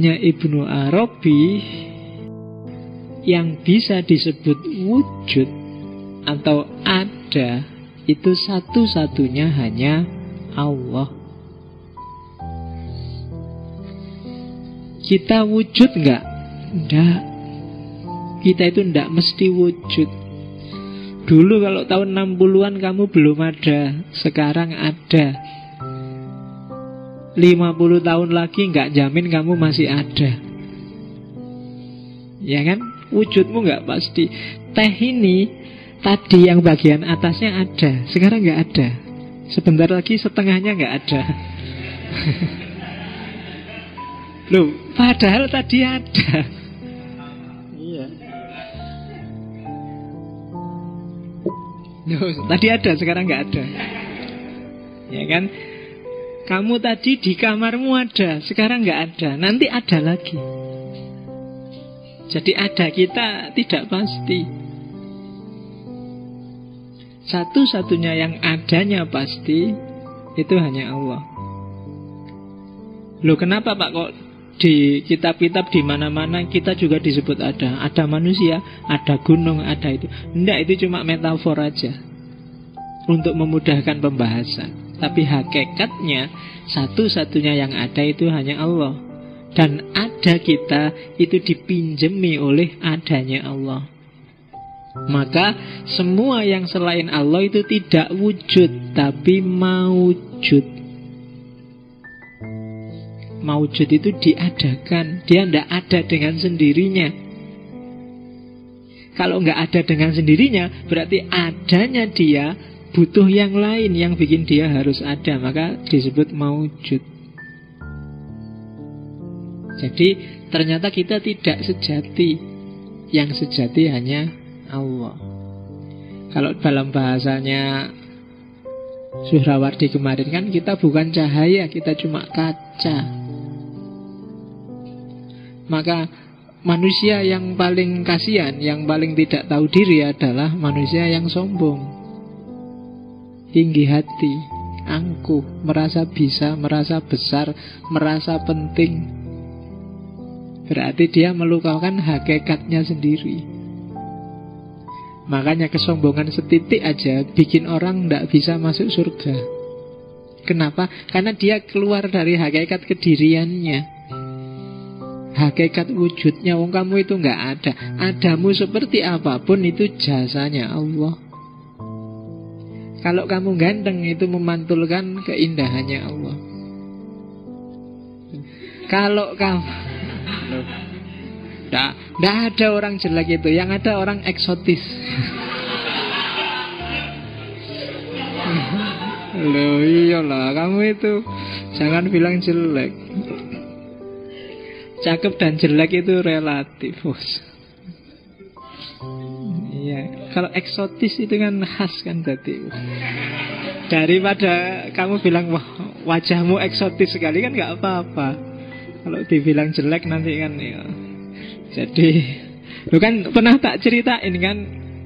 Katanya Ibnu Arabi Yang bisa disebut wujud Atau ada Itu satu-satunya hanya Allah. Kita wujud nggak? Enggak Kita itu enggak mesti wujud. Dulu kalau tahun 60-an kamu belum ada Sekarang ada 50 tahun lagi nggak jamin kamu masih ada. Ya kan? Wujudmu nggak pasti. Teh ini Tadi yang bagian atasnya ada. Sekarang nggak ada. Sebentar lagi setengahnya nggak ada. Loh, padahal tadi ada. Tadi ada, sekarang nggak ada. Ya kan? Kamu tadi di kamarmu ada, sekarang nggak ada, nanti ada lagi. Jadi ada kita tidak pasti. Satu-satunya yang adanya pasti itu hanya Allah. Loh kenapa Pak kok di kitab-kitab di mana-mana kita juga disebut ada. Ada manusia, ada gunung, ada itu. Tidak, itu cuma metafor aja. Untuk memudahkan pembahasan. Tapi hakikatnya satu-satunya yang ada itu hanya Allah. Dan ada kita itu dipinjemi oleh adanya Allah. Maka semua yang selain Allah itu tidak wujud tapi maujud maujud itu diadakan Dia tidak ada dengan sendirinya Kalau nggak ada dengan sendirinya Berarti adanya dia Butuh yang lain yang bikin dia harus ada Maka disebut maujud Jadi ternyata kita tidak sejati Yang sejati hanya Allah Kalau dalam bahasanya Suhrawardi kemarin kan kita bukan cahaya, kita cuma kaca. Maka manusia yang paling kasihan, yang paling tidak tahu diri adalah manusia yang sombong. Tinggi hati, angkuh, merasa bisa, merasa besar, merasa penting. Berarti dia melukakan hakikatnya sendiri. Makanya kesombongan setitik aja bikin orang tidak bisa masuk surga. Kenapa? Karena dia keluar dari hakikat kediriannya. Hakikat wujudnya wong kamu itu nggak ada. Adamu seperti apa pun itu jasanya Allah. Kalau kamu ganteng itu memantulkan keindahannya Allah. Kalau kamu Tidak, tidak ada orang jelek itu Yang ada orang eksotis Loh iyalah Kamu itu Jangan bilang jelek Cakep dan jelek itu relatif bos. Iya, kalau eksotis itu kan khas kan tadi. Daripada kamu bilang wah wajahmu eksotis sekali kan nggak apa-apa. Kalau dibilang jelek nanti kan ya. Jadi, lu kan pernah tak ceritain kan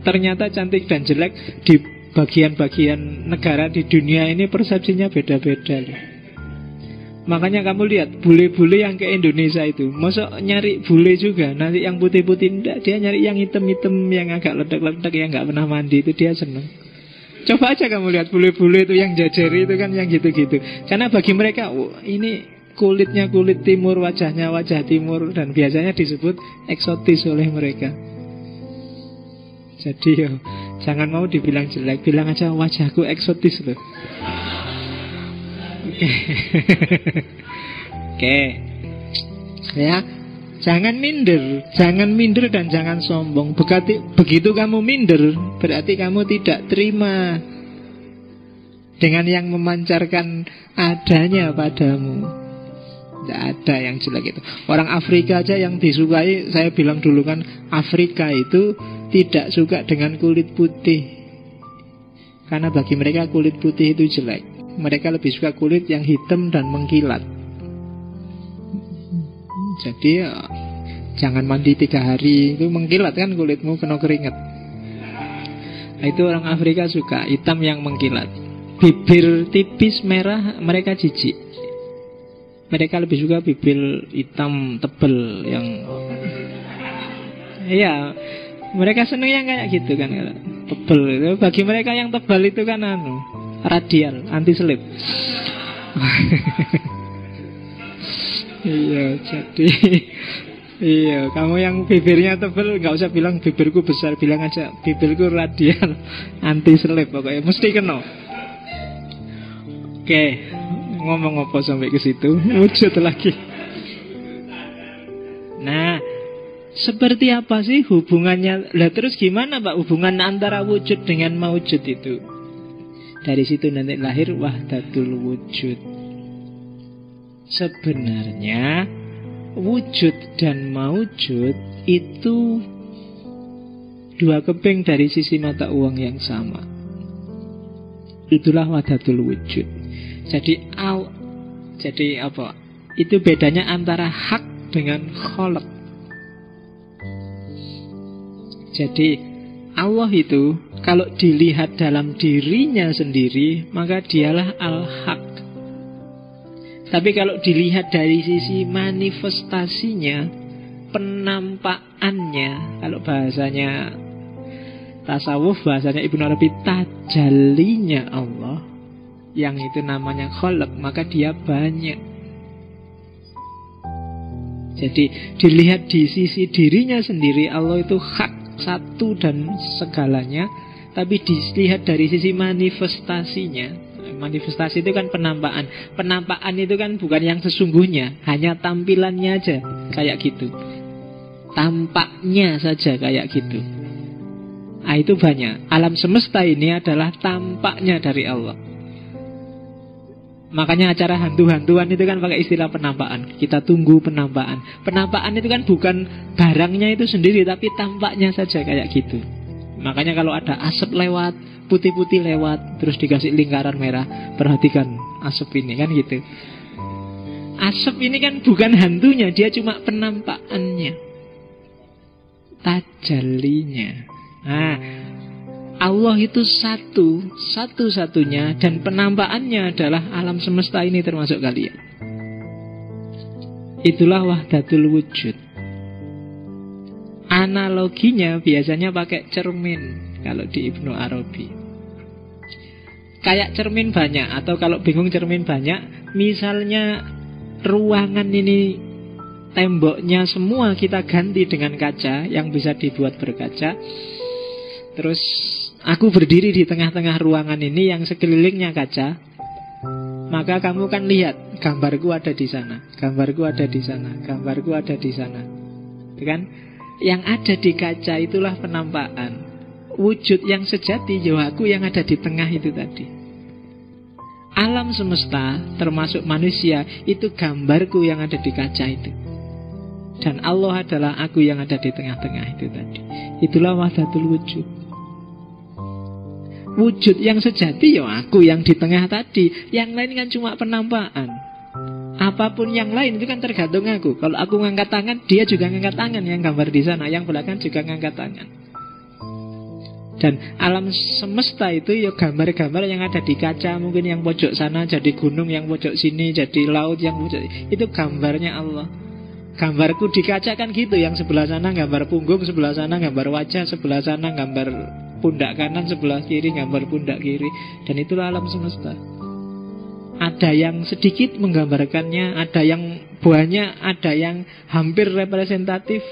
ternyata cantik dan jelek di bagian-bagian negara di dunia ini persepsinya beda-beda loh. Makanya kamu lihat bule-bule yang ke Indonesia itu. Masuk nyari bule juga? Nanti yang putih-putih enggak Dia nyari yang hitam-hitam Yang agak ledak-ledak Yang nggak pernah mandi Itu dia seneng. Coba aja kamu lihat bule-bule itu yang jajari itu kan yang gitu-gitu. Karena bagi mereka oh, Ini kulitnya kulit timur Wajahnya wajah timur Dan biasanya disebut eksotis oleh mereka. Jadi yo Jangan mau dibilang jelek Bilang aja wajahku eksotis loh Oke. Ya. Jangan minder, jangan minder dan jangan sombong. Begitu, begitu kamu minder, berarti kamu tidak terima dengan yang memancarkan adanya padamu. Tidak ada yang jelek itu. Orang Afrika aja yang disukai, saya bilang dulu kan, Afrika itu tidak suka dengan kulit putih. Karena bagi mereka kulit putih itu jelek. Mereka lebih suka kulit yang hitam dan mengkilat. Jadi ya, jangan mandi tiga hari itu mengkilat kan kulitmu kena keringat. Nah, itu orang Afrika suka hitam yang mengkilat. Bibir tipis merah mereka jijik. Mereka lebih suka bibir hitam tebel yang Iya, mereka seneng yang kayak gitu kan Tebel itu Bagi mereka yang tebal itu kan anu Radial, anti selip Iya, jadi Iya, kamu yang bibirnya tebel nggak usah bilang bibirku besar, bilang aja bibirku radial, anti selip pokoknya mesti kena. Oke, ngomong apa sampai ke situ? Wujud lagi. Nah, seperti apa sih hubungannya? Lah terus gimana Pak hubungan antara wujud dengan maujud itu? Dari situ nanti lahir wahdatul wujud. Sebenarnya wujud dan maujud itu dua keping dari sisi mata uang yang sama. Itulah wahdatul wujud. Jadi al jadi apa? Itu bedanya antara hak dengan kholak. Jadi Allah itu kalau dilihat dalam dirinya sendiri maka dialah al-haq. Tapi kalau dilihat dari sisi manifestasinya, penampakannya, kalau bahasanya tasawuf, bahasanya Ibnu Arabi tajalinya Allah yang itu namanya kholak, maka dia banyak. Jadi dilihat di sisi dirinya sendiri Allah itu hak satu dan segalanya tapi dilihat dari sisi manifestasinya manifestasi itu kan penampakan. Penampakan itu kan bukan yang sesungguhnya hanya tampilannya aja kayak gitu. Tampaknya saja kayak gitu. Nah, itu banyak. Alam semesta ini adalah tampaknya dari Allah Makanya acara hantu-hantuan itu kan pakai istilah penampakan. Kita tunggu penampakan. Penampakan itu kan bukan barangnya itu sendiri, tapi tampaknya saja kayak gitu. Makanya kalau ada asap lewat, putih-putih lewat, terus dikasih lingkaran merah, perhatikan asap ini kan gitu. Asap ini kan bukan hantunya, dia cuma penampakannya. Tajalinya. Nah, Allah itu satu, satu-satunya dan penampakannya adalah alam semesta ini termasuk kalian. Itulah wahdatul wujud. Analoginya biasanya pakai cermin kalau di Ibnu Arabi. Kayak cermin banyak atau kalau bingung cermin banyak, misalnya ruangan ini temboknya semua kita ganti dengan kaca yang bisa dibuat berkaca. Terus Aku berdiri di tengah-tengah ruangan ini yang sekelilingnya kaca. Maka kamu kan lihat gambarku ada di sana, gambarku ada di sana, gambarku ada di sana. Itu kan? Yang ada di kaca itulah penampakan. Wujud yang sejati ya aku yang ada di tengah itu tadi. Alam semesta termasuk manusia itu gambarku yang ada di kaca itu. Dan Allah adalah aku yang ada di tengah-tengah itu tadi. Itulah wahdatul wujud. Wujud yang sejati ya aku yang di tengah tadi. Yang lain kan cuma penampakan. Apa pun yang lain itu kan tergantung aku. Kalau aku ngangkat tangan Dia juga ngangkat tangan. Yang gambar di sana Yang belakang juga ngangkat tangan. Dan alam semesta itu ya gambar-gambar yang ada di kaca Mungkin yang pojok sana jadi gunung Yang pojok sini jadi laut Yang pojok Itu gambarnya Allah. Gambarku di kaca kan gitu. Yang sebelah sana gambar punggung Sebelah sana gambar wajah Sebelah sana gambar pundak kanan sebelah kiri gambar pundak kiri. Dan itulah alam semesta. Ada yang sedikit menggambarkannya ada yang banyak ada yang hampir representatif.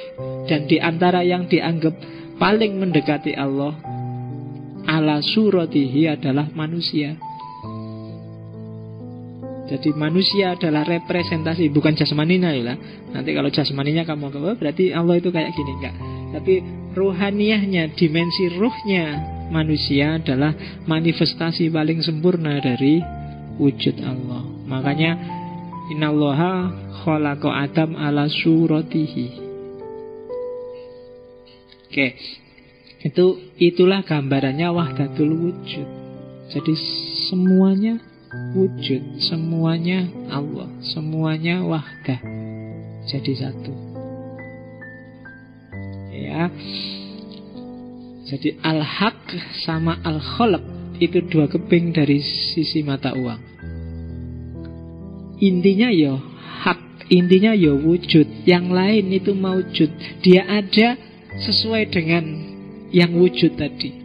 Dan di antara yang dianggap paling mendekati Allah ala suratihi adalah manusia jadi manusia adalah representasi bukan jasmaninya ya nanti kalau jasmaninya kamu oh, berarti Allah itu kayak gini enggak tapi ruhaniyahnya, dimensi ruhnya manusia adalah manifestasi paling sempurna dari wujud Allah. Makanya innallaha khalaqa Adam ala suratihi. Oke. Itu itulah gambarannya wahdatul wujud. Jadi semuanya wujud, semuanya Allah, semuanya wahdah. Jadi satu ya. Jadi al-haq sama al-kholak itu dua keping dari sisi mata uang. intinya ya hak, intinya ya wujud. Yang lain itu maujud. Dia ada sesuai dengan yang wujud tadi.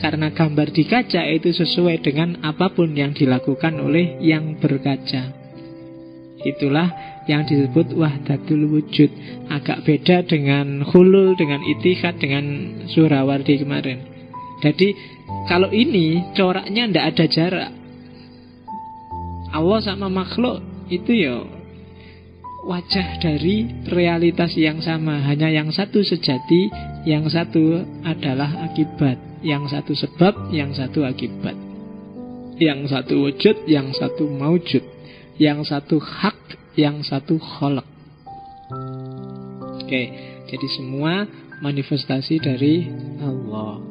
Karena gambar di kaca itu sesuai dengan apa pun yang dilakukan oleh yang berkaca. Itulah yang disebut wahdatul wujud. Agak beda dengan hulul, dengan itihad, dengan surawardi kemarin. Jadi kalau ini coraknya tidak ada jarak. Allah sama makhluk itu ya wajah dari realitas yang sama. Hanya yang satu sejati, yang satu adalah akibat. Yang satu sebab, yang satu akibat. Yang satu wujud, yang satu maujud. Yang satu hak, yang satu kholak. Oke, jadi semua manifestasi dari Allah.